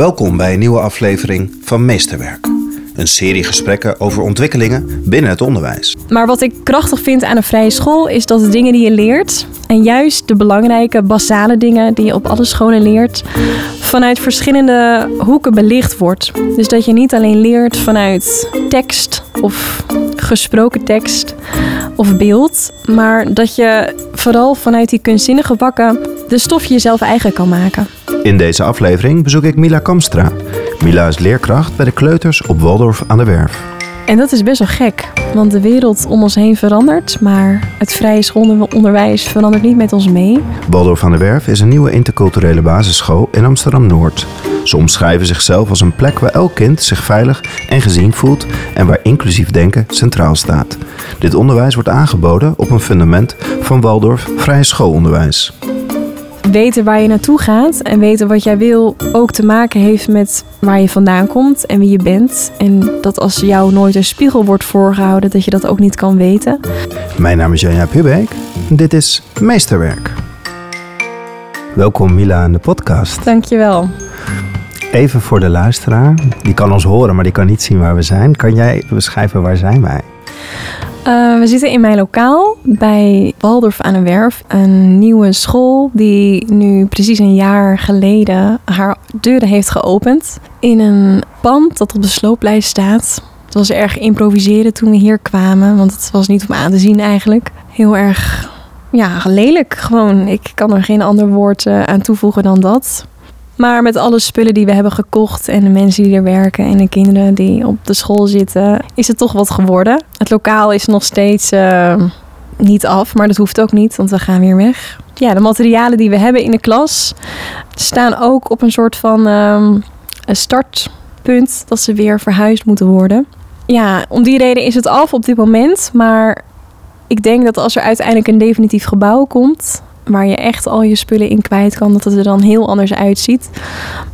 Welkom bij een nieuwe aflevering van Meesterwerk. Een serie gesprekken over ontwikkelingen binnen het onderwijs. Maar wat ik krachtig vind aan een vrije school is dat de dingen die je leert, en juist de belangrijke, basale dingen die je op alle scholen leert, vanuit verschillende hoeken belicht wordt. Dus dat je niet alleen leert vanuit tekst of gesproken tekst of beeld, maar dat je vooral vanuit die kunstzinnige bakken de stof jezelf eigen kan maken. In deze aflevering bezoek ik Mila Kamstra. Mila is leerkracht bij de kleuters op Waldorf aan de Werf. En dat is best wel gek, want de wereld om ons heen verandert, maar het vrije schoolonderwijs verandert niet met ons mee. Waldorf aan de Werf is een nieuwe interculturele basisschool in Amsterdam-Noord. Ze omschrijven zichzelf als een plek waar elk kind zich veilig en gezien voelt en waar inclusief denken centraal staat. Dit onderwijs wordt aangeboden op een fundament van Waldorf vrije schoolonderwijs weten waar je naartoe gaat en weten wat jij wil ook te maken heeft met waar je vandaan komt en wie je bent. En dat als jou nooit een spiegel wordt voorgehouden, dat je dat ook niet kan weten. Mijn naam is Janja Pubeek. Dit is Meesterwerk. Welkom Mila aan de podcast. Dankjewel. Even voor de luisteraar, die kan ons horen, maar die kan niet zien waar we zijn. Kan jij beschrijven waar zijn wij? Uh, we zitten in mijn lokaal bij Waldorf aan de Werf. Een nieuwe school die nu precies een jaar geleden haar deuren heeft geopend. In een pand dat op de slooplijst staat. Het was erg improviseren toen we hier kwamen, want het was niet om aan te zien eigenlijk. Heel erg ja, lelijk gewoon. Ik kan er geen ander woord uh, aan toevoegen dan dat. Maar met alle spullen die we hebben gekocht en de mensen die er werken en de kinderen die op de school zitten, is het toch wat geworden. Het lokaal is nog steeds uh, niet af, maar dat hoeft ook niet, want we gaan weer weg. Ja, de materialen die we hebben in de klas staan ook op een soort van een startpunt dat ze weer verhuisd moeten worden. Ja, om die reden is het af op dit moment, maar ik denk dat als er uiteindelijk een definitief gebouw komt, waar je echt al je spullen in kwijt kan, dat het er dan heel anders uitziet.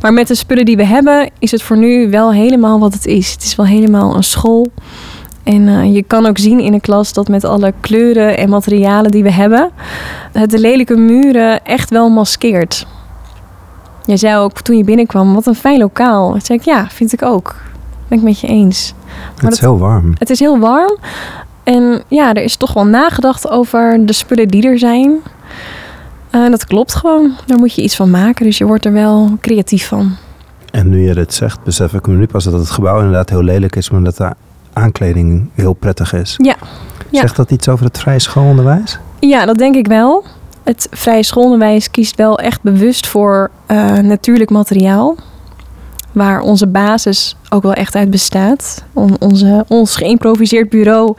Maar met de spullen die we hebben, is het voor nu wel helemaal wat het is. Het is wel helemaal een school. En uh, je kan ook zien in de klas dat met alle kleuren en materialen die we hebben, het de lelijke muren echt wel maskeert. Jij zei ook toen je binnenkwam, wat een fijn lokaal. Toen zei ik, ja, vind ik ook. Ben ik met je eens. Maar het is heel warm. Het is heel warm. En ja, er is toch wel nagedacht over de spullen die er zijn. Uh, dat klopt gewoon. Daar moet je iets van maken. Dus je wordt er wel creatief van. En nu je dit zegt, besef ik me nu pas dat het gebouw inderdaad heel lelijk is, maar dat de aankleding heel prettig is. Ja. ja. Zegt dat iets over het vrije schoolonderwijs? Ja, dat denk ik wel. Het vrije schoolonderwijs kiest wel echt bewust voor uh, natuurlijk materiaal. Waar onze basis ook wel echt uit bestaat. onze, ons geïmproviseerd bureau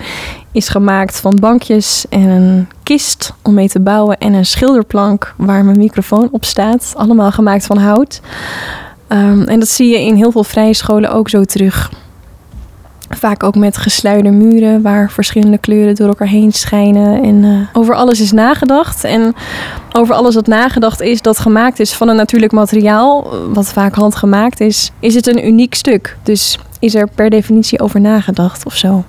is gemaakt van bankjes en een kist om mee te bouwen en een schilderplank waar mijn microfoon op staat. Allemaal gemaakt van hout. Um, en dat zie je in heel veel vrije scholen ook zo terug. Vaak ook met gesluierde muren waar verschillende kleuren door elkaar heen schijnen. En uh, over alles is nagedacht. En over alles wat nagedacht is, dat gemaakt is van een natuurlijk materiaal, wat vaak handgemaakt is, is het een uniek stuk. Dus is er per definitie over nagedacht of zo.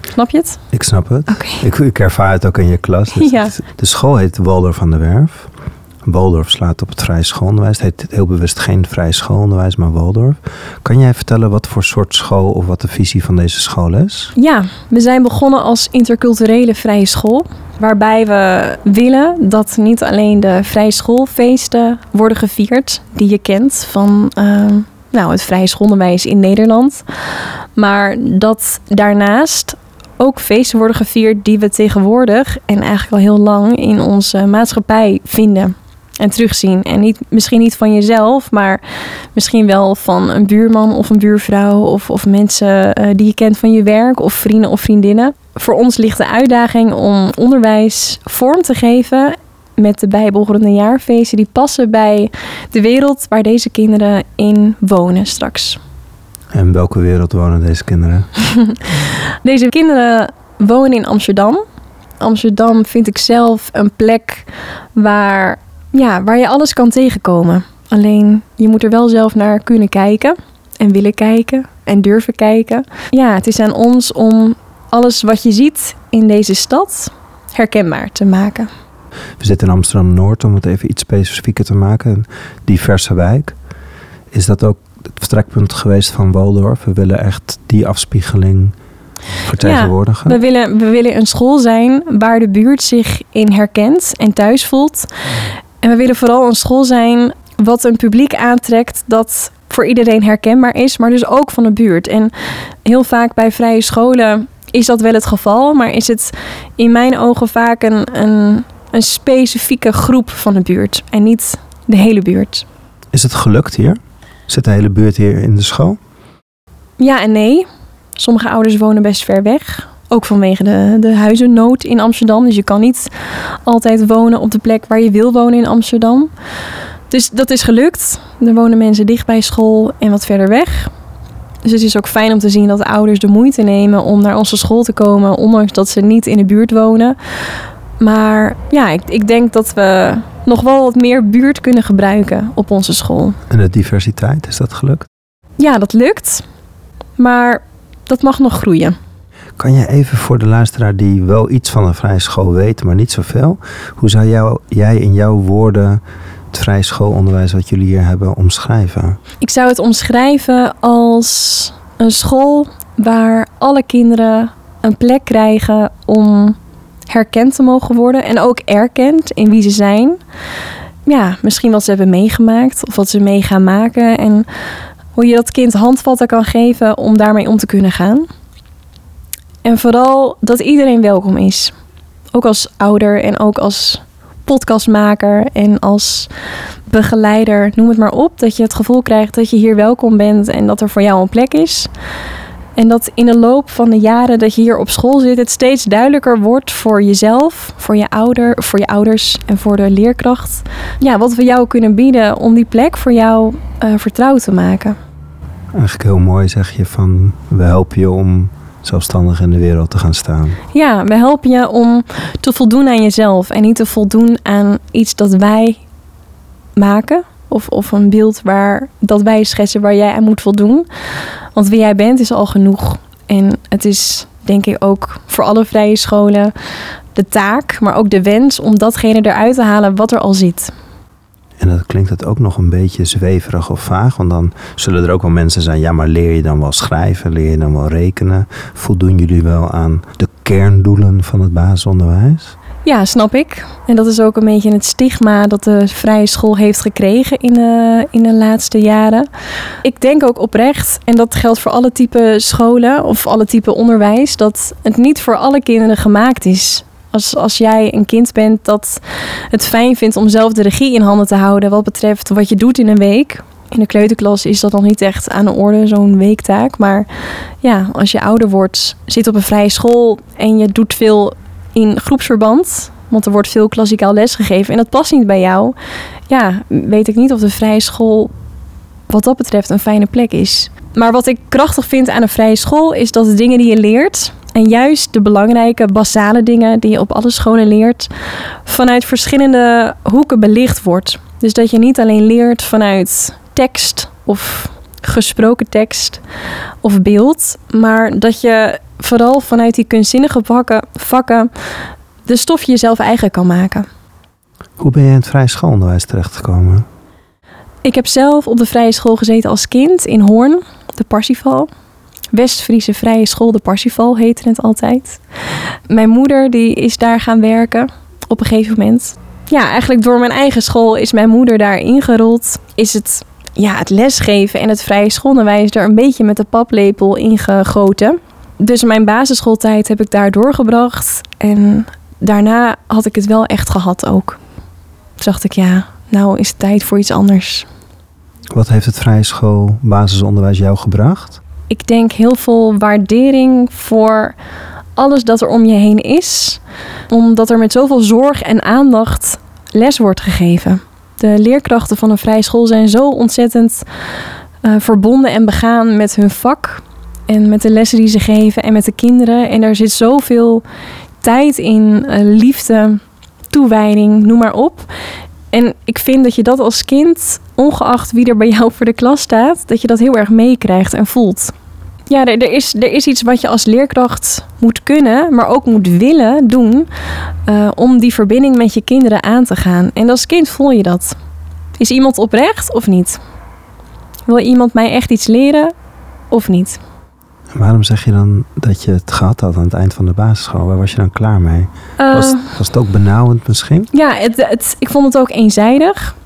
Snap je het? Ik snap het. Okay. Ik, ik ervaar het ook in je klas. Dus ja. De school heet Waldorf van de Werf. Waldorf slaat op het vrije schoolonderwijs. Het heet heel bewust geen vrije schoolonderwijs, maar Waldorf. Kan jij vertellen wat voor soort school of wat de visie van deze school is? Ja, we zijn begonnen als interculturele vrije school. Waarbij we willen dat niet alleen de vrije schoolfeesten worden gevierd, die je kent van uh, nou, het vrije schoolonderwijs in Nederland. Maar dat daarnaast ook feesten worden gevierd die we tegenwoordig en eigenlijk al heel lang in onze maatschappij vinden en terugzien. En niet, misschien niet van jezelf, maar misschien wel van een buurman of een buurvrouw of, of mensen uh, die je kent van je werk of vrienden of vriendinnen. Voor ons ligt de uitdaging om onderwijs vorm te geven met de bijbehorende jaarfeesten die passen bij de wereld waar deze kinderen in wonen straks. En welke wereld wonen deze kinderen? deze kinderen wonen in Amsterdam. Amsterdam vind ik zelf een plek waar ja, waar je alles kan tegenkomen. Alleen je moet er wel zelf naar kunnen kijken en willen kijken en durven kijken. Ja, het is aan ons om alles wat je ziet in deze stad herkenbaar te maken. We zitten in Amsterdam Noord om het even iets specifieker te maken, een diverse wijk. Is dat ook het vertrekpunt geweest van Waldorf. We willen echt die afspiegeling vertegenwoordigen. We willen, we willen een school zijn waar de buurt zich in herkent en thuis voelt. En we willen vooral een school zijn wat een publiek aantrekt dat voor iedereen herkenbaar is, maar dus ook van de buurt. En heel vaak bij vrije scholen is dat wel het geval, maar is het in mijn ogen vaak een, een, een specifieke groep van de buurt en niet de hele buurt. Is het gelukt hier? Zit de hele buurt hier in de school? Ja en nee. Sommige ouders wonen best ver weg. Ook vanwege de, de huizennood in Amsterdam. Dus je kan niet altijd wonen op de plek waar je wil wonen in Amsterdam. Dus dat is gelukt. Er wonen mensen dicht bij school en wat verder weg. Dus het is ook fijn om te zien dat de ouders de moeite nemen om naar onze school te komen, ondanks dat ze niet in de buurt wonen. Maar ja, ik, ik denk dat we nog wel wat meer buurt kunnen gebruiken op onze school. En de diversiteit, is dat gelukt? Ja, dat lukt. Maar dat mag nog groeien. Kan je even voor de luisteraar die wel iets van een vrije school weet, maar niet zoveel, hoe zou jij in jouw woorden het vrije schoolonderwijs wat jullie hier hebben omschrijven? Ik zou het omschrijven als een school waar alle kinderen een plek krijgen om herkend te mogen worden en ook erkend in wie ze zijn. Ja, misschien wat ze hebben meegemaakt of wat ze mee gaan maken en hoe je dat kind handvatten kan geven om daarmee om te kunnen gaan. En vooral dat iedereen welkom is. Ook als ouder en ook als podcastmaker en als begeleider, noem het maar op. Dat je het gevoel krijgt dat je hier welkom bent en dat er voor jou een plek is. En dat in de loop van de jaren dat je hier op school zit, het steeds duidelijker wordt voor jezelf, voor je ouder, voor je ouders en voor de leerkracht. Ja, wat we jou kunnen bieden om die plek voor jou uh, vertrouwd te maken. Eigenlijk heel mooi zeg je van we helpen je om zelfstandig in de wereld te gaan staan. Ja, we helpen je om te voldoen aan jezelf en niet te voldoen aan iets dat wij maken. Of, of een beeld waar, dat wij schetsen waar jij aan moet voldoen. Want wie jij bent is al genoeg. En het is denk ik ook voor alle vrije scholen de taak, maar ook de wens om datgene eruit te halen wat er al zit. En dan klinkt het ook nog een beetje zweverig of vaag. Want dan zullen er ook wel mensen zijn. Ja, maar leer je dan wel schrijven? Leer je dan wel rekenen? Voldoen jullie wel aan de kerndoelen van het basisonderwijs? Ja, snap ik. En dat is ook een beetje het stigma dat de vrije school heeft gekregen in de, in de laatste jaren. Ik denk ook oprecht, en dat geldt voor alle type scholen of alle type onderwijs, dat het niet voor alle kinderen gemaakt is. Als, als jij een kind bent dat het fijn vindt om zelf de regie in handen te houden wat betreft wat je doet in een week. In de kleuterklas is dat nog niet echt aan de orde, zo'n weektaak. Maar ja, als je ouder wordt, zit op een vrije school en je doet veel in groepsverband. Want er wordt veel klassikaal les gegeven en dat past niet bij jou. Ja, weet ik niet of de vrije school wat dat betreft een fijne plek is. Maar wat ik krachtig vind aan een vrije school is dat de dingen die je leert, en juist de belangrijke, basale dingen die je op alle scholen leert, vanuit verschillende hoeken belicht wordt. Dus dat je niet alleen leert vanuit tekst of gesproken tekst of beeld, maar dat je vooral vanuit die kunstzinnige vakken, vakken de stof jezelf eigen kan maken. Hoe ben je in het vrije schoolonderwijs terechtgekomen? Ik heb zelf op de vrije school gezeten als kind in Hoorn, de Parsifal. West-Friese Vrije School de Parsifal heette het altijd. Mijn moeder die is daar gaan werken op een gegeven moment. Ja, eigenlijk door mijn eigen school is mijn moeder daar ingerold. Is het, ja, het lesgeven en het vrije schoolonderwijs er een beetje met de paplepel ingegoten. Dus mijn basisschooltijd heb ik daar doorgebracht. En daarna had ik het wel echt gehad ook. Toen dacht ik, ja, nou is het tijd voor iets anders. Wat heeft het vrije school basisonderwijs jou gebracht? Ik denk heel veel waardering voor alles dat er om je heen is. Omdat er met zoveel zorg en aandacht les wordt gegeven. De leerkrachten van een vrije school zijn zo ontzettend uh, verbonden en begaan met hun vak. En met de lessen die ze geven en met de kinderen. En er zit zoveel tijd in, uh, liefde, toewijding, noem maar op. En ik vind dat je dat als kind, ongeacht wie er bij jou voor de klas staat, dat je dat heel erg meekrijgt en voelt. Ja, er, er, is, er is iets wat je als leerkracht moet kunnen, maar ook moet willen doen uh, om die verbinding met je kinderen aan te gaan. En als kind voel je dat. Is iemand oprecht of niet? Wil iemand mij echt iets leren of niet? Waarom zeg je dan dat je het gehad had aan het eind van de basisschool? Waar was je dan klaar mee? Uh, Was, was het ook benauwend misschien? Ja, het, het, ik vond het ook eenzijdig.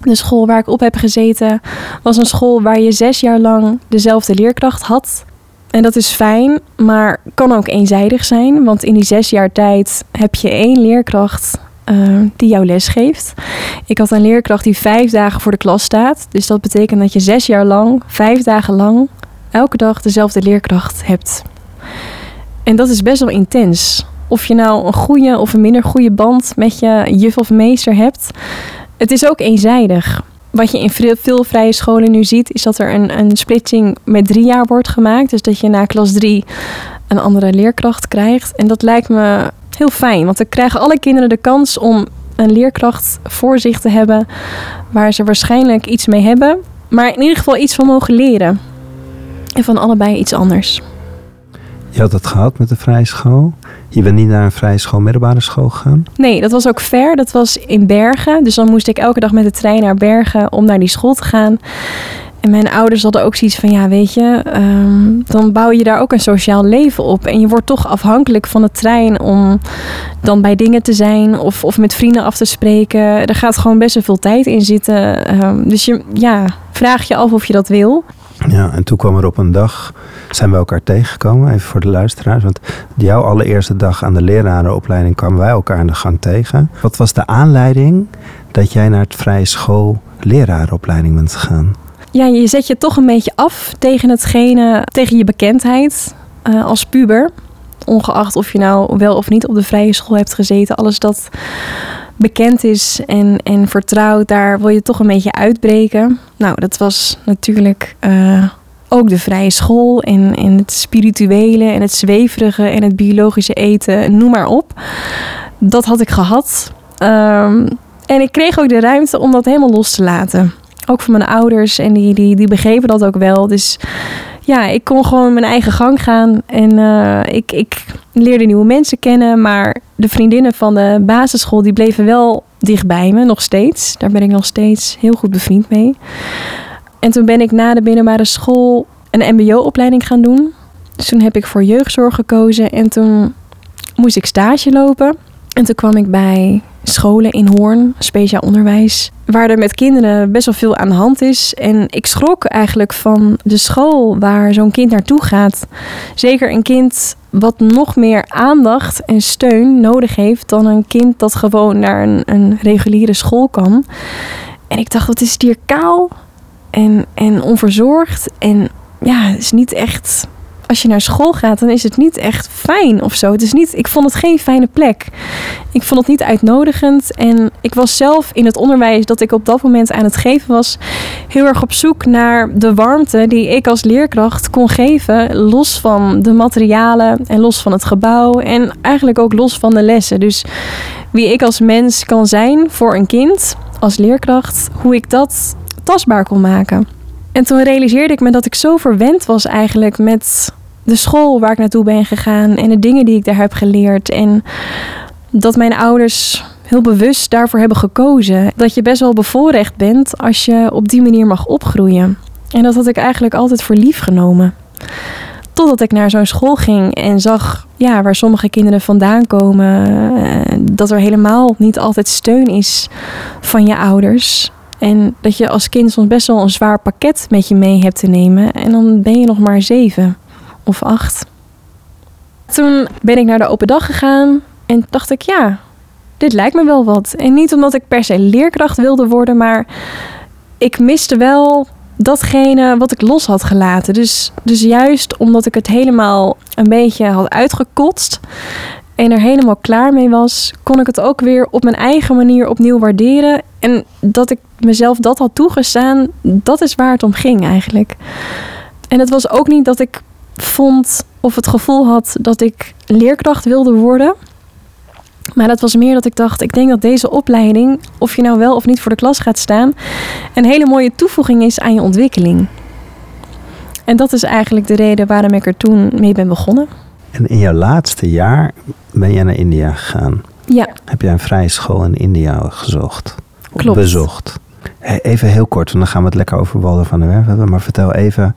De school waar ik op heb gezeten was een school waar je zes jaar lang dezelfde leerkracht had. En dat is fijn, maar kan ook eenzijdig zijn. Want in die zes jaar tijd heb je één leerkracht uh, die jouw les geeft. Ik had een leerkracht die vijf dagen voor de klas staat. Dus dat betekent dat je zes jaar lang, vijf dagen lang, elke dag dezelfde leerkracht hebt. En dat is best wel intens. Of je nou een goede of een minder goede band met je juf of meester hebt. Het is ook eenzijdig. Wat je in veel vrije scholen nu ziet, is dat er een, een splitsing met drie jaar wordt gemaakt. Dus dat je na klas drie een andere leerkracht krijgt. En dat lijkt me heel fijn, want dan krijgen alle kinderen de kans om een leerkracht voor zich te hebben waar ze waarschijnlijk iets mee hebben, maar in ieder geval iets van mogen leren. En van allebei iets anders. Je had het gehad met de vrije school. Je bent niet naar een vrije school, middelbare school gegaan? Nee, dat was ook ver. Dat was in Bergen. Dus dan moest ik elke dag met de trein naar Bergen om naar die school te gaan. En mijn ouders hadden ook zoiets van, ja, weet je, um, dan bouw je daar ook een sociaal leven op. En je wordt toch afhankelijk van de trein om dan bij dingen te zijn of, of met vrienden af te spreken. Er gaat gewoon best wel veel tijd in zitten. Um, dus je, ja, vraag je af of je dat wil. Ja, en toen kwam er op een dag, zijn we elkaar tegengekomen, even voor de luisteraars. Want jouw allereerste dag aan de lerarenopleiding kwamen wij elkaar in de gang tegen. Wat was de aanleiding dat jij naar het vrije school lerarenopleiding bent gegaan? Ja, je zet je toch een beetje af tegen hetgene, tegen je bekendheid uh, als puber. Ongeacht of je nou wel of niet op de vrije school hebt gezeten. Alles dat bekend is en, en vertrouwd, daar wil je toch een beetje uitbreken. Nou, dat was natuurlijk uh, ook de vrije school en, en het spirituele en het zweverige en het biologische eten, noem maar op. Dat had ik gehad. Um, en ik kreeg ook de ruimte om dat helemaal los te laten. Ook van mijn ouders en die, die, die begrepen dat ook wel. Dus ja, ik kon gewoon mijn eigen gang gaan. En uh, ik, ik leerde nieuwe mensen kennen. Maar de vriendinnen van de basisschool die bleven wel dicht bij me, nog steeds. Daar ben ik nog steeds heel goed bevriend mee. En toen ben ik na de middelbare school een mbo-opleiding gaan doen. Dus toen heb ik voor jeugdzorg gekozen. En toen moest ik stage lopen. En toen kwam ik bij scholen in Hoorn, speciaal onderwijs, waar er met kinderen best wel veel aan de hand is. En ik schrok eigenlijk van de school waar zo'n kind naartoe gaat. Zeker een kind wat nog meer aandacht en steun nodig heeft dan een kind dat gewoon naar een, een reguliere school kan. En ik dacht, wat is het hier kaal en, en onverzorgd. En ja, het is niet echt als je naar school gaat, dan is het niet echt fijn of zo. Het is niet, ik vond het geen fijne plek. Ik vond het niet uitnodigend. En ik was zelf in het onderwijs dat ik op dat moment aan het geven was, heel erg op zoek naar de warmte die ik als leerkracht kon geven. Los van de materialen en los van het gebouw. En eigenlijk ook los van de lessen. Dus wie ik als mens kan zijn voor een kind, als leerkracht, hoe ik dat tastbaar kon maken. En toen realiseerde ik me dat ik zo verwend was eigenlijk met de school waar ik naartoe ben gegaan en de dingen die ik daar heb geleerd. En dat mijn ouders heel bewust daarvoor hebben gekozen. Dat je best wel bevoorrecht bent als je op die manier mag opgroeien. En dat had ik eigenlijk altijd voor lief genomen. Totdat ik naar zo'n school ging en zag ja, waar sommige kinderen vandaan komen. Eh, dat er helemaal niet altijd steun is van je ouders. En dat je als kind soms best wel een zwaar pakket met je mee hebt te nemen. En dan ben je nog maar zeven of acht. Toen ben ik naar de open dag gegaan en dacht ik, ja, dit lijkt me wel wat. En niet omdat ik per se leerkracht wilde worden, maar ik miste wel datgene wat ik los had gelaten. Dus, dus juist omdat ik het helemaal een beetje had uitgekotst en er helemaal klaar mee was, kon ik het ook weer op mijn eigen manier opnieuw waarderen. En dat ik mezelf dat had toegestaan, dat is waar het om ging eigenlijk. En het was ook niet dat ik vond of het gevoel had dat ik leerkracht wilde worden. Maar dat was meer dat ik dacht, ik denk dat deze opleiding, of je nou wel of niet voor de klas gaat staan, een hele mooie toevoeging is aan je ontwikkeling. En dat is eigenlijk de reden waarom ik er toen mee ben begonnen. En in jouw laatste jaar ben jij naar India gegaan. Ja. Heb jij een vrije school in India gezocht? Klopt. Bezocht. Even heel kort, want dan gaan we het lekker over Walder van der Werf hebben. Maar vertel even,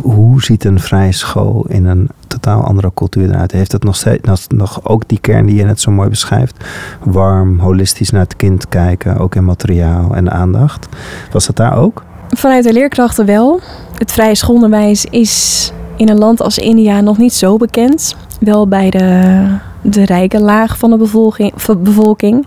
hoe ziet een vrije school in een totaal andere cultuur eruit? Heeft het nog steeds nog ook die kern die je net zo mooi beschrijft? Warm, holistisch naar het kind kijken, ook in materiaal en aandacht. Was dat daar ook? Vanuit de leerkrachten wel. Het vrije schoolonderwijs is in een land als India nog niet zo bekend. Wel bij de de rijke laag van de bevolking. bevolking.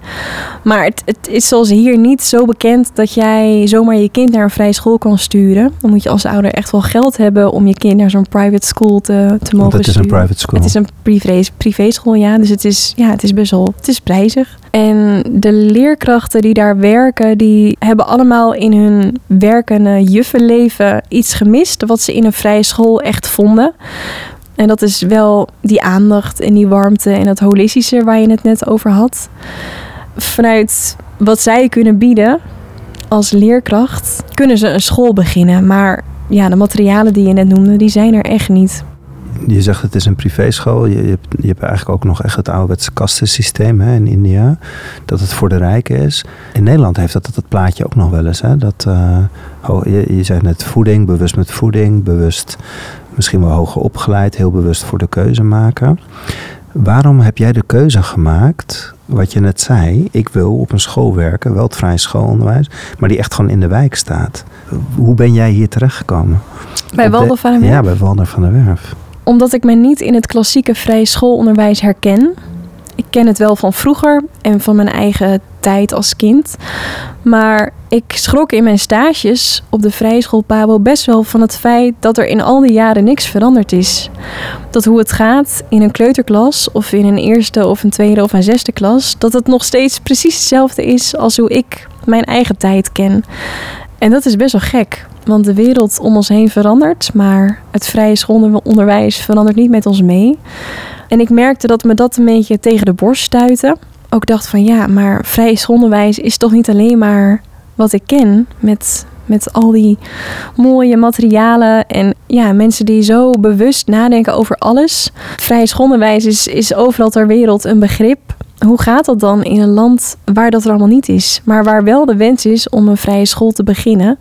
Maar het, het is zoals hier niet zo bekend dat jij zomaar je kind naar een vrije school kan sturen. Dan moet je als ouder echt wel geld hebben om je kind naar zo'n private school te, te mogen sturen. Het is een private school. Het is een privé, privé school, ja. Dus het is, ja, het is best wel het is prijzig. En de leerkrachten die daar werken, die hebben allemaal in hun werkende juffenleven iets gemist wat ze in een vrije school echt vonden. En dat is wel die aandacht en die warmte en dat holistische waar je het net over had. Vanuit wat zij kunnen bieden als leerkracht, kunnen ze een school beginnen. Maar ja, de materialen die je net noemde, die zijn er echt niet. Je zegt het is een privéschool. Je, je, hebt, eigenlijk ook nog echt het ouderwetse kastensysteem hè, in India. Dat het voor de rijken is. In Nederland heeft dat het plaatje ook nog wel eens. Hè, dat, uh, je, je zegt net voeding, bewust met voeding, bewust misschien wel hoger opgeleid, heel bewust voor de keuze maken. Waarom heb jij de keuze gemaakt, wat je net zei, ik wil op een school werken, wel het vrij schoolonderwijs, maar die echt gewoon in de wijk staat. Hoe ben jij hier terechtgekomen? Bij Walder van der Werf? Ja, bij Walder van der Werf. Omdat ik me niet in het klassieke vrij schoolonderwijs herken. Ik ken het wel van vroeger en van mijn eigen tijd als kind. Maar ik schrok in mijn stages op de vrije school Pabo best wel van het feit dat er in al die jaren niks veranderd is. Dat hoe het gaat in een kleuterklas of in een eerste of een tweede of een zesde klas, dat het nog steeds precies hetzelfde is als hoe ik mijn eigen tijd ken. En dat is best wel gek, want de wereld om ons heen verandert, maar het vrije schoolonderwijs verandert niet met ons mee. En ik merkte dat me dat een beetje tegen de borst stuitte. Ook dacht van ja, maar vrije schoolonderwijs is toch niet alleen maar wat ik ken met, met al die mooie materialen en ja, mensen die zo bewust nadenken over alles. Vrije schoolonderwijs is, is overal ter wereld een begrip. Hoe gaat dat dan in een land waar dat er allemaal niet is, maar waar wel de wens is om een vrije school te beginnen?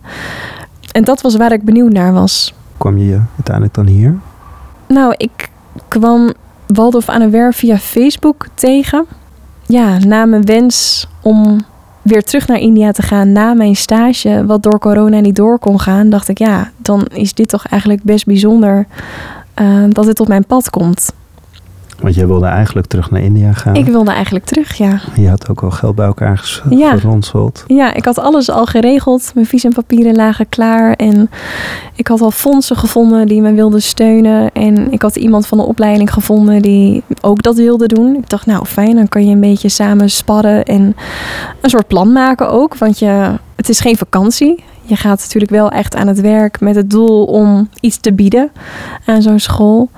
En dat was waar ik benieuwd naar was. Kwam je uiteindelijk dan hier? Nou, ik kwam Waldorf aan de Werf via Facebook tegen. Ja, na mijn wens om weer terug naar India te gaan na mijn stage, wat door corona niet door kon gaan, dacht ik ja, dan is dit toch eigenlijk best bijzonder uh, dat dit op mijn pad komt. Want jij wilde eigenlijk terug naar India gaan? Ik wilde eigenlijk terug, ja. Je had ook al geld bij elkaar ja. geronseld. Ja, ik had alles al geregeld. Mijn visumpapieren lagen klaar. En ik had al fondsen gevonden die me wilden steunen. En ik had iemand van de opleiding gevonden die ook dat wilde doen. Ik dacht, nou fijn, dan kan je een beetje samen sparren en een soort plan maken ook. Want je, het is geen vakantie. Je gaat natuurlijk wel echt aan het werk met het doel om iets te bieden aan zo'n school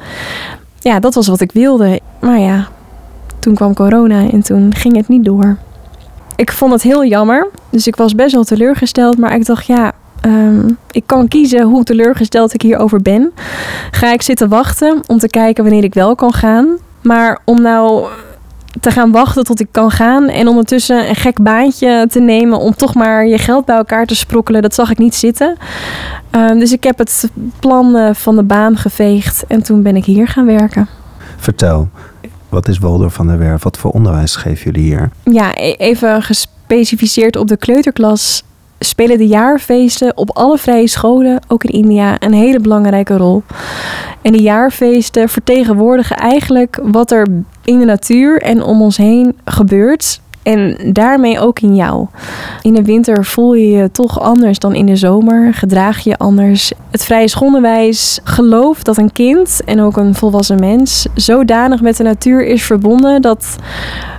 ja, dat was wat ik wilde. Maar ja, toen kwam corona en toen ging het niet door. Ik vond het heel jammer. Dus ik was best wel teleurgesteld. Maar ik dacht, ja, ehm, ik kan kiezen hoe teleurgesteld ik hierover ben. Ga ik zitten wachten om te kijken wanneer ik wel kan gaan. Maar om nou te gaan wachten tot ik kan gaan en ondertussen een gek baantje te nemen om toch maar je geld bij elkaar te sprokkelen, dat zag ik niet zitten. Ehm, dus ik heb het plan eh, van de baan geveegd en toen ben ik hier gaan werken. Vertel, wat is Waldorf van der Werf? Wat voor onderwijs geven jullie hier? Ja, e-, even gespecificeerd op de kleuterklas spelen de jaarfeesten op alle vrije scholen, ook in India, een hele belangrijke rol. En die jaarfeesten vertegenwoordigen eigenlijk wat er in de natuur en om ons heen gebeurt. En daarmee ook in jou. In de winter voel je je toch anders dan in de zomer. Gedraag je anders. Het vrije schonderwijs gelooft dat een kind en ook een volwassen mens zodanig met de natuur is verbonden dat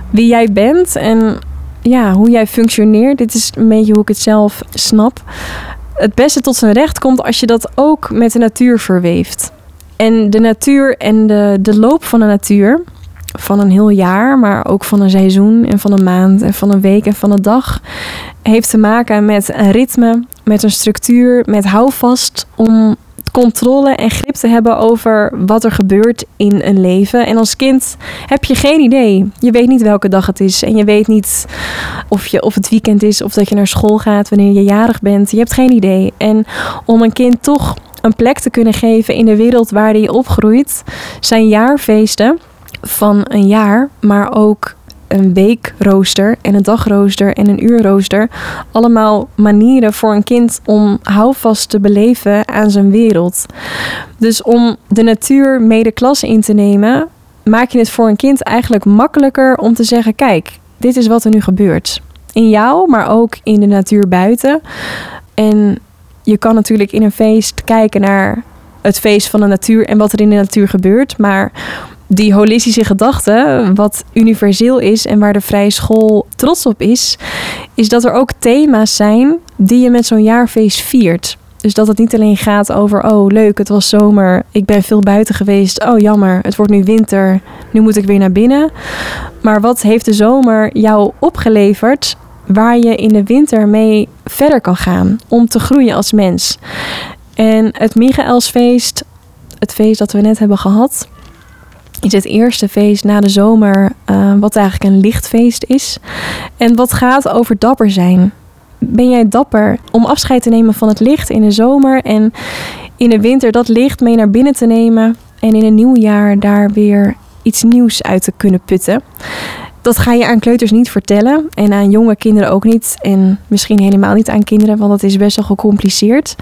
wie jij bent en ja, hoe jij functioneert. Dit is een beetje hoe ik het zelf snap. Het beste tot zijn recht komt als je dat ook met de natuur verweeft. En de natuur en de, de loop van de natuur, van een heel jaar, maar ook van een seizoen en van een maand en van een week en van een dag, heeft te maken met een ritme, met een structuur, met houvast om controle en grip te hebben over wat er gebeurt in een leven. En als kind heb je geen idee. Je weet niet welke dag het is. En je weet niet of, je, of het weekend is of dat je naar school gaat wanneer je jarig bent. Je hebt geen idee. En om een kind toch een plek te kunnen geven in de wereld waar hij opgroeit, zijn jaarfeesten van een jaar, maar ook een weekrooster en een dagrooster en een uurrooster. Allemaal manieren voor een kind om houvast te beleven aan zijn wereld. Dus om de natuur mede klas in te nemen, maak je het voor een kind eigenlijk makkelijker om te zeggen: kijk, dit is wat er nu gebeurt. In jou, maar ook in de natuur buiten. En je kan natuurlijk in een feest kijken naar het feest van de natuur en wat er in de natuur gebeurt. Maar die holistische gedachte, wat universeel is en waar de vrije school trots op is, is dat er ook thema's zijn die je met zo'n jaarfeest viert. Dus dat het niet alleen gaat over, oh leuk, het was zomer, ik ben veel buiten geweest, oh jammer, het wordt nu winter, nu moet ik weer naar binnen. Maar wat heeft de zomer jou opgeleverd waar je in de winter mee verder kan gaan om te groeien als mens? En het Michaelsfeest, het feest dat we net hebben gehad, is het eerste feest na de zomer, uh, wat eigenlijk een lichtfeest is. En wat gaat over dapper zijn. Ben jij dapper om afscheid te nemen van het licht in de zomer en in de winter dat licht mee naar binnen te nemen en in een nieuw jaar daar weer iets nieuws uit te kunnen putten? Dat ga je aan kleuters niet vertellen en aan jonge kinderen ook niet. En misschien helemaal niet aan kinderen, want dat is best wel gecompliceerd.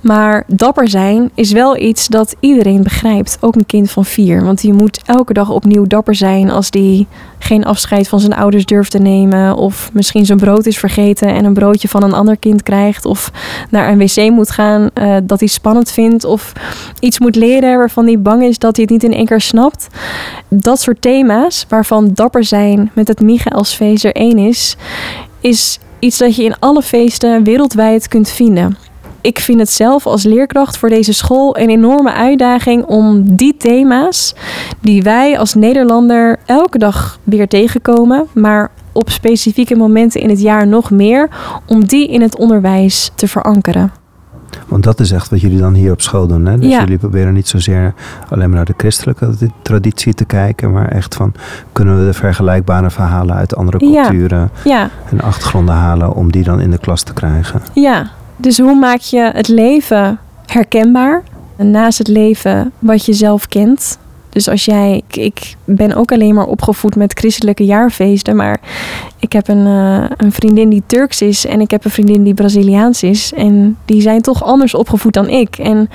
Maar dapper zijn is wel iets dat iedereen begrijpt, ook een kind van vier. Want die moet elke dag opnieuw dapper zijn als die geen afscheid van zijn ouders durft te nemen. Of misschien zijn brood is vergeten en een broodje van een ander kind krijgt. Of naar een wc moet gaan uh, dat hij spannend vindt. Of iets moet leren waarvan hij bang is dat hij het niet in één keer snapt. Dat soort thema's waarvan dapper zijn met het Michaelsfeest er één is, is iets dat je in alle feesten wereldwijd kunt vinden ik vind het zelf als leerkracht voor deze school een enorme uitdaging om die thema's die wij als Nederlander elke dag weer tegenkomen, maar op specifieke momenten in het jaar nog meer, om die in het onderwijs te verankeren. Want dat is echt wat jullie dan hier op school doen. Hè? Dus jullie proberen niet zozeer alleen maar naar de christelijke traditie te kijken, maar echt van kunnen we de vergelijkbare verhalen uit andere culturen ja. en achtergronden halen om die dan in de klas te krijgen. Ja, dus hoe maak je het leven herkenbaar? Naast het leven wat je zelf kent. Dus als jij, ik ben ook alleen maar opgevoed met christelijke jaarfeesten, maar ik heb een, uh, een vriendin die Turks is en ik heb een vriendin die Braziliaans is. En die zijn toch anders opgevoed dan ik. En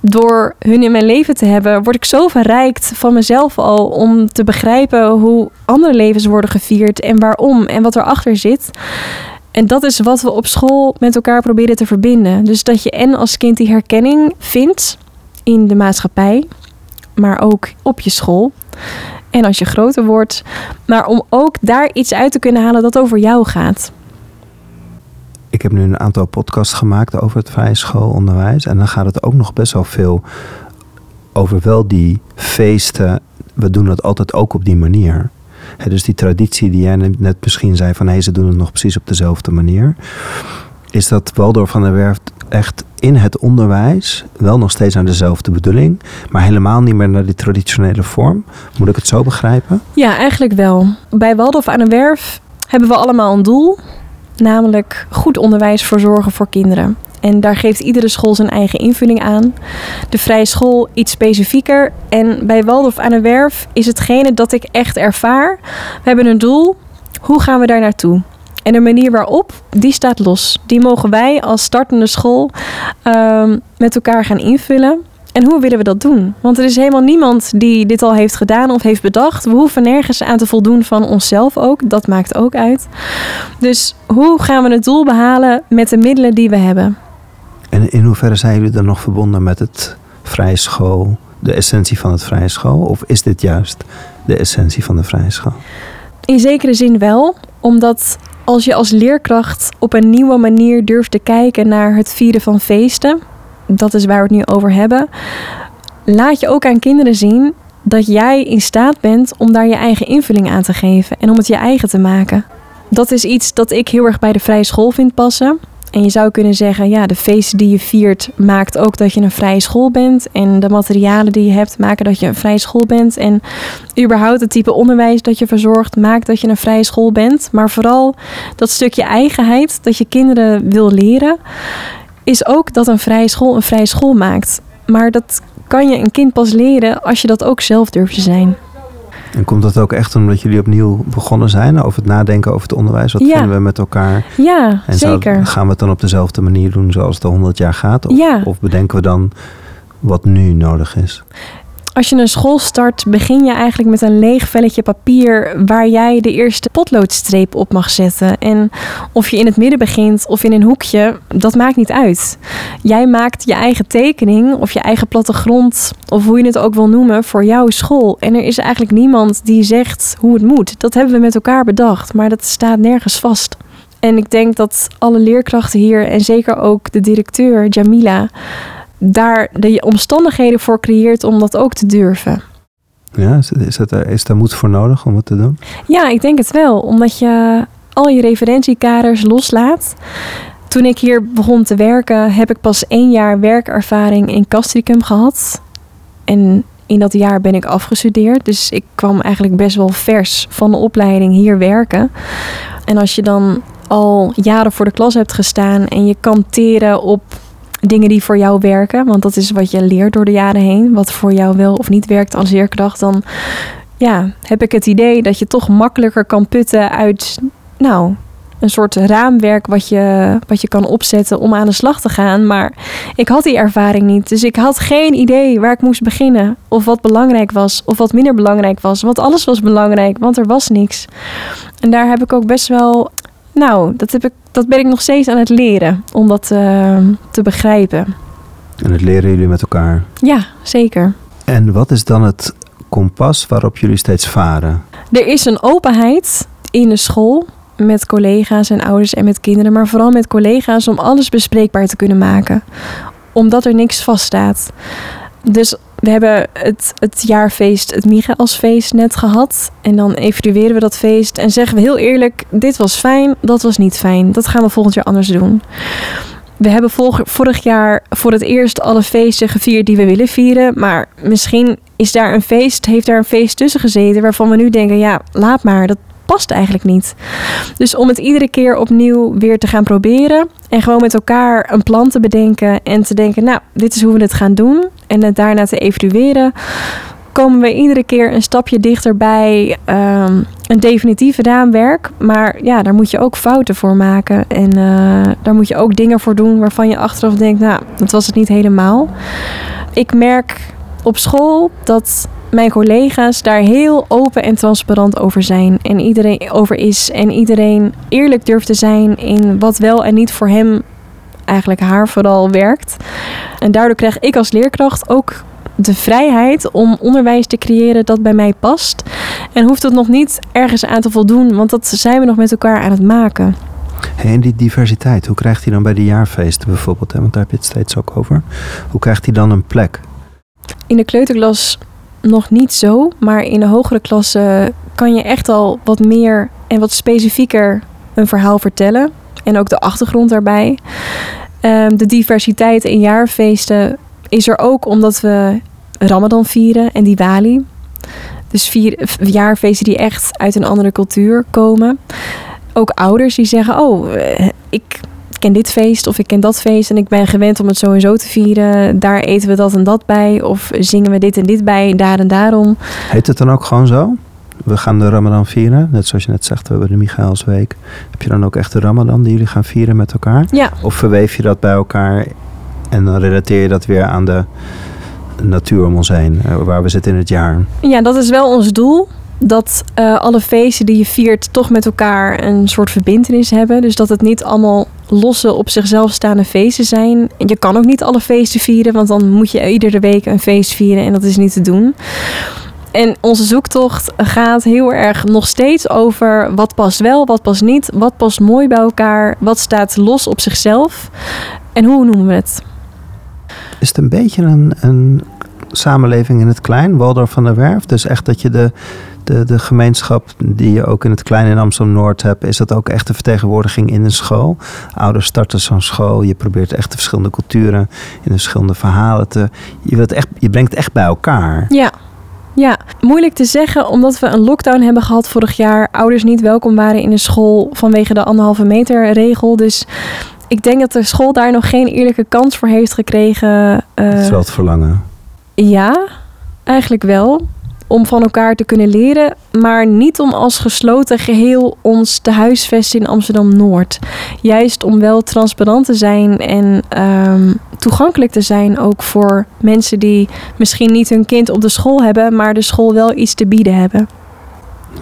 door hun in mijn leven te hebben, word ik zo verrijkt van mezelf al om te begrijpen hoe andere levens worden gevierd en waarom en wat erachter zit. En dat is wat we op school met elkaar proberen te verbinden. Dus dat je en als kind die herkenning vindt in de maatschappij, maar ook op je school. En als je groter wordt, maar om ook daar iets uit te kunnen halen dat over jou gaat. Ik heb nu een aantal podcasts gemaakt over het vrije schoolonderwijs. En dan gaat het ook nog best wel veel over wel die feesten. We doen het altijd ook op die manier dus die traditie die jij net misschien zei van hé, ze doen het nog precies op dezelfde manier. Is dat Waldorf van der Werf echt in het onderwijs wel nog steeds naar dezelfde bedoeling, maar helemaal niet meer naar die traditionele vorm? Moet ik het zo begrijpen? Ja, eigenlijk wel. Bij Waldorf aan de Werf hebben we allemaal een doel, namelijk goed onderwijs verzorgen voor kinderen. En daar geeft iedere school zijn eigen invulling aan. De vrije school iets specifieker. En bij Waldorf aan de Werf is hetgene dat ik echt ervaar. We hebben een doel. Hoe gaan we daar naartoe? En de manier waarop, die staat los. Die mogen wij als startende school um, met elkaar gaan invullen. En hoe willen we dat doen? Want er is helemaal niemand die dit al heeft gedaan of heeft bedacht. We hoeven nergens aan te voldoen van onszelf ook. Dat maakt ook uit. Dus hoe gaan we het doel behalen met de middelen die we hebben? En in hoeverre zijn jullie dan nog verbonden met het vrije school, de essentie van het vrije school? Of is dit juist de essentie van de vrije school? In zekere zin wel, omdat als je als leerkracht op een nieuwe manier durft te kijken naar het vieren van feesten, dat is waar we het nu over hebben, laat je ook aan kinderen zien dat jij in staat bent om daar je eigen invulling aan te geven en om het je eigen te maken. Dat is iets dat ik heel erg bij de vrije school vind passen En je zou kunnen zeggen, ja, de feesten die je viert maakt ook dat je een vrije school bent. En de materialen die je hebt maken dat je een vrije school bent. En überhaupt het type onderwijs dat je verzorgt maakt dat je een vrije school bent. Maar vooral dat stukje eigenheid dat je kinderen wil leren, is ook dat een vrije school een vrije school maakt. Maar dat kan je een kind pas leren als je dat ook zelf durft te zijn. En komt dat ook echt omdat jullie opnieuw begonnen zijn over het nadenken over het onderwijs? Wat Ja. vinden we met elkaar? Ja, En zou- zeker. gaan we het dan op dezelfde manier doen zoals het al 100 jaar gaat? Of, Ja. of bedenken we dan wat nu nodig is? Als je een school start, begin je eigenlijk met een leeg velletje papier waar jij de eerste potloodstreep op mag zetten. En of je in het midden begint of in een hoekje, dat maakt niet uit. Jij maakt je eigen tekening of je eigen plattegrond, of hoe je het ook wil noemen, voor jouw school. En er is eigenlijk niemand die zegt hoe het moet. Dat hebben we met elkaar bedacht, maar dat staat nergens vast. En ik denk dat alle leerkrachten hier, en zeker ook de directeur Jamila, daar de omstandigheden voor creëert om dat ook te durven. Ja, is, is, er, is daar moed voor nodig om het te doen? Ja, ik denk het wel, omdat je al je referentiekaders loslaat. Toen ik hier begon te werken, heb ik pas één jaar werkervaring in Castricum gehad. En in dat jaar ben ik afgestudeerd. Dus ik kwam eigenlijk best wel vers van de opleiding hier werken. En als je dan al jaren voor de klas hebt gestaan en je kan teren op dingen die voor jou werken, want dat is wat je leert door de jaren heen, wat voor jou wel of niet werkt als leerkracht, dan ja, heb ik het idee dat je toch makkelijker kan putten uit, nou, een soort raamwerk wat je, wat je kan opzetten om aan de slag te gaan. Maar ik had die ervaring niet. Dus ik had geen idee waar ik moest beginnen. Of wat belangrijk was, of wat minder belangrijk was. Want alles was belangrijk, want er was niks. En daar heb ik ook best wel. Nou, dat, heb ik, dat ben ik nog steeds aan het leren om dat eh, te begrijpen. En dat leren jullie met elkaar. Ja, zeker. En wat is dan het kompas waarop jullie steeds varen? Er is een openheid in de school met collega's en ouders en met kinderen, maar vooral met collega's om alles bespreekbaar te kunnen maken. Omdat er niks vaststaat. Dus we hebben het, het jaarfeest, het Michaelsfeest net gehad. En dan evalueren we dat feest en zeggen we heel eerlijk: dit was fijn, dat was niet fijn. Dat gaan we volgend jaar anders doen. We hebben vorig jaar voor het eerst alle feesten gevierd die we willen vieren. Maar misschien is daar een feest, heeft daar een feest tussen gezeten waarvan we nu denken: ja, laat maar, dat past eigenlijk niet. Dus om het iedere keer opnieuw weer te gaan proberen en gewoon met elkaar een plan te bedenken en te denken: nou, dit is hoe we het gaan doen. En het daarna te evalueren. Komen we iedere keer een stapje dichter bij ehm, een definitief raamwerk. Maar ja, daar moet je ook fouten voor maken. En eh, daar moet je ook dingen voor doen waarvan je achteraf denkt: nou, dat was het niet helemaal. Ik merk op school dat mijn collega's daar heel open en transparant over zijn. En iedereen over is. En iedereen eerlijk durft te zijn in wat wel en niet voor hem, eigenlijk haar vooral, werkt. En daardoor krijg ik als leerkracht ook de vrijheid om onderwijs te creëren dat bij mij past. En hoeft het nog niet ergens aan te voldoen, want dat zijn we nog met elkaar aan het maken. En die diversiteit, hoe krijgt die dan bij de jaarfeesten bijvoorbeeld? Hè? Want daar heb je het steeds ook over. Hoe krijgt die dan een plek? In de kleuterklas nog niet zo, maar in de hogere klassen kan je echt al wat meer en wat specifieker een verhaal vertellen. En ook de achtergrond daarbij. Ehm, de diversiteit in jaarfeesten is er ook omdat we Ramadan vieren en Diwali. Dus vier jaarfeesten die echt uit een andere cultuur komen. Ook ouders die zeggen: Oh, eh, ik ken dit feest of ik ken dat feest en ik ben gewend om het zo en zo te vieren. Daar eten we dat en dat bij. Of zingen we dit en dit bij, daar en daarom. Heet het dan ook gewoon zo? We gaan de Ramadan vieren. Net zoals je net zegt, we hebben de Michaelsweek. Heb je dan ook echt de Ramadan die jullie gaan vieren met elkaar? Ja, Of verweef je dat bij elkaar en dan relateer je dat weer aan de natuur om ons heen, eh, waar we zitten in het jaar? ja dat is wel ons doel. Dat eh, alle feesten die je viert toch met elkaar een soort verbindenis hebben. Dus dat het niet allemaal losse op zichzelf staande feesten zijn. En je kan ook niet alle feesten vieren, want dan moet je iedere week een feest vieren en dat is niet te doen. En onze zoektocht gaat heel erg nog steeds over wat past wel, wat past niet, wat past mooi bij elkaar, wat staat los op zichzelf en hoe noemen we het. Is het een beetje een, een samenleving in het klein, Waldorf van der Werf? Dus echt dat je de de, de gemeenschap die je ook in het kleine in Amsterdam-Noord hebt, is dat ook echt een vertegenwoordiging in een school? Ouders starten zo'n school, je probeert echt de verschillende culturen in de verschillende verhalen te... Je, wilt echt, je brengt het echt bij elkaar. Ja. Ja, moeilijk te zeggen omdat we een lockdown hebben gehad vorig jaar. Ouders niet welkom waren in de school vanwege de anderhalve meter regel. Dus ik denk dat de school daar nog geen eerlijke kans voor heeft gekregen. Dat is wel het verlangen. Ja, eigenlijk wel. Om van elkaar te kunnen leren, maar niet om als gesloten geheel ons te huisvesten in Amsterdam Noord. Juist om wel transparant te zijn en ehm, toegankelijk te zijn ook voor mensen die misschien niet hun kind op de school hebben, maar de school wel iets te bieden hebben.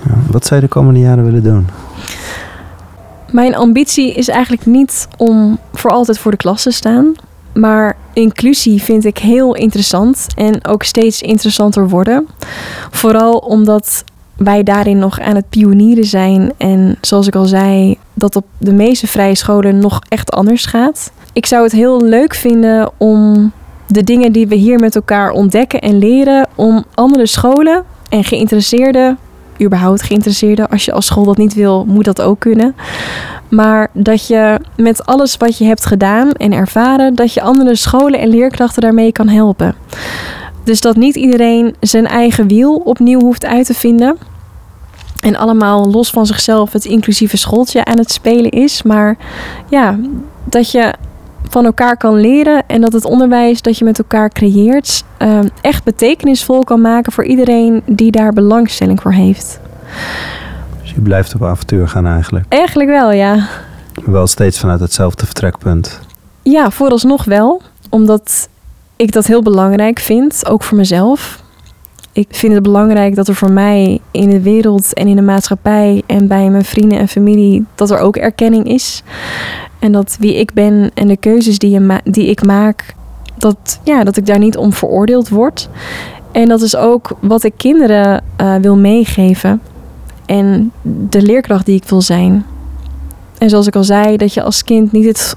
Ja. Wat zou je de komende jaren willen doen? Mijn ambitie is eigenlijk niet om voor altijd voor de klas te staan. Maar inclusie vind ik heel interessant en ook steeds interessanter worden. Vooral omdat wij daarin nog aan het pionieren zijn. En zoals ik al zei, dat op de meeste vrije scholen nog echt anders gaat. Ik zou het heel leuk vinden om de dingen die we hier met elkaar ontdekken en leren, om andere scholen en geïnteresseerden, überhaupt geïnteresseerden, als je als school dat niet wil, moet dat ook kunnen. Maar dat je met alles wat je hebt gedaan en ervaren, dat je andere scholen en leerkrachten daarmee kan helpen. Dus dat niet iedereen zijn eigen wiel opnieuw hoeft uit te vinden. En allemaal los van zichzelf het inclusieve schooltje aan het spelen is. Maar ja, dat je van elkaar kan leren en dat het onderwijs dat je met elkaar creëert eh, echt betekenisvol kan maken voor iedereen die daar belangstelling voor heeft. Je blijft op avontuur gaan eigenlijk. Eigenlijk wel, ja. Wel steeds vanuit hetzelfde vertrekpunt. Ja, vooralsnog wel. Omdat ik dat heel belangrijk vind, ook voor mezelf. Ik vind het belangrijk dat er voor mij in de wereld en in de maatschappij en bij mijn vrienden en familie dat er ook erkenning is. En dat wie ik ben en de keuzes die, je die ik maak, dat, ja, dat ik daar niet om veroordeeld word. En dat is ook wat ik kinderen eh, wil meegeven. En de leerkracht die ik wil zijn. En zoals ik al zei, dat je als kind niet het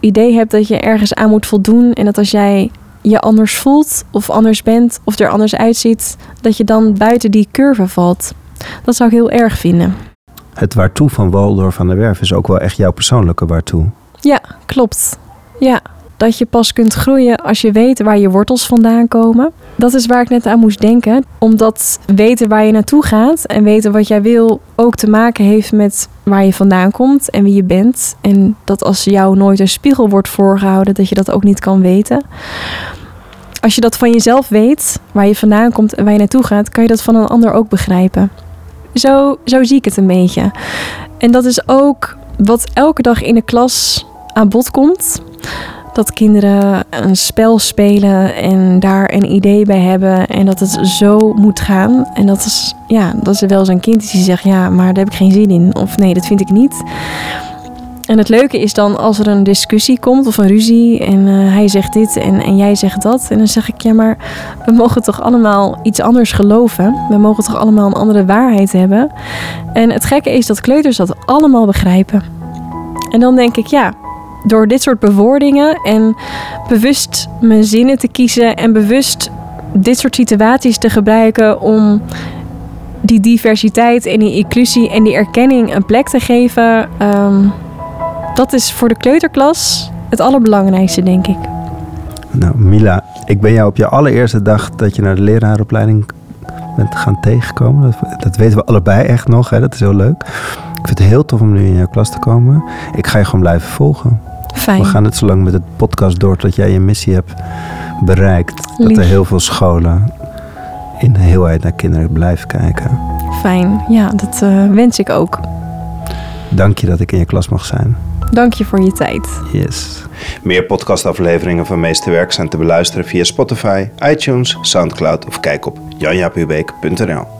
idee hebt dat je ergens aan moet voldoen. En dat als jij je anders voelt of anders bent of er anders uitziet, dat je dan buiten die curve valt. Dat zou ik heel erg vinden. Het waartoe van Waldorf van der Werf is ook wel echt jouw persoonlijke waartoe. Ja, klopt. Ja, dat je pas kunt groeien als je weet waar je wortels vandaan komen. Dat is waar ik net aan moest denken. Omdat weten waar je naartoe gaat en weten wat jij wil ook te maken heeft met waar je vandaan komt en wie je bent. En dat als jou nooit een spiegel wordt voorgehouden, dat je dat ook niet kan weten. Als je dat van jezelf weet, waar je vandaan komt en waar je naartoe gaat, kan je dat van een ander ook begrijpen. Zo, zo zie ik het een beetje. En dat is ook wat elke dag in de klas aan bod komt. Dat kinderen een spel spelen en daar een idee bij hebben en dat het zo moet gaan. En dat is, ja, dat is wel een kind die zegt, ja, maar daar heb ik geen zin in. Of nee, dat vind ik niet. En het leuke is dan als er een discussie komt of een ruzie en eh, hij zegt dit en, en jij zegt dat. En dan zeg ik, ja, maar we mogen toch allemaal iets anders geloven. We mogen toch allemaal een andere waarheid hebben. En het gekke is dat kleuters dat allemaal begrijpen. En dan denk ik, ja, door dit soort bewoordingen en bewust mijn zinnen te kiezen en bewust dit soort situaties te gebruiken om die diversiteit en die inclusie en die erkenning een plek te geven, ehm, dat is voor de kleuterklas het allerbelangrijkste, denk ik. Nou, Mila, ik ben jou op je allereerste dag dat je naar de leraaropleiding bent gaan tegenkomen. Dat, weten we allebei echt nog, hè? dat is heel leuk. Ik vind het heel tof om nu in jouw klas te komen. Ik ga je gewoon blijven volgen. Fijn. We gaan het zo lang met het podcast door tot jij je missie hebt bereikt. Dat er heel veel scholen in de heelheid naar kinderen blijven kijken. Fijn. Ja, dat eh, wens ik ook. Dank je dat ik in je klas mag zijn. Dank je voor je tijd. Yes. Meer podcastafleveringen van Meesterwerk zijn te beluisteren via Spotify, iTunes, Soundcloud of kijk op janjapubeek.nl.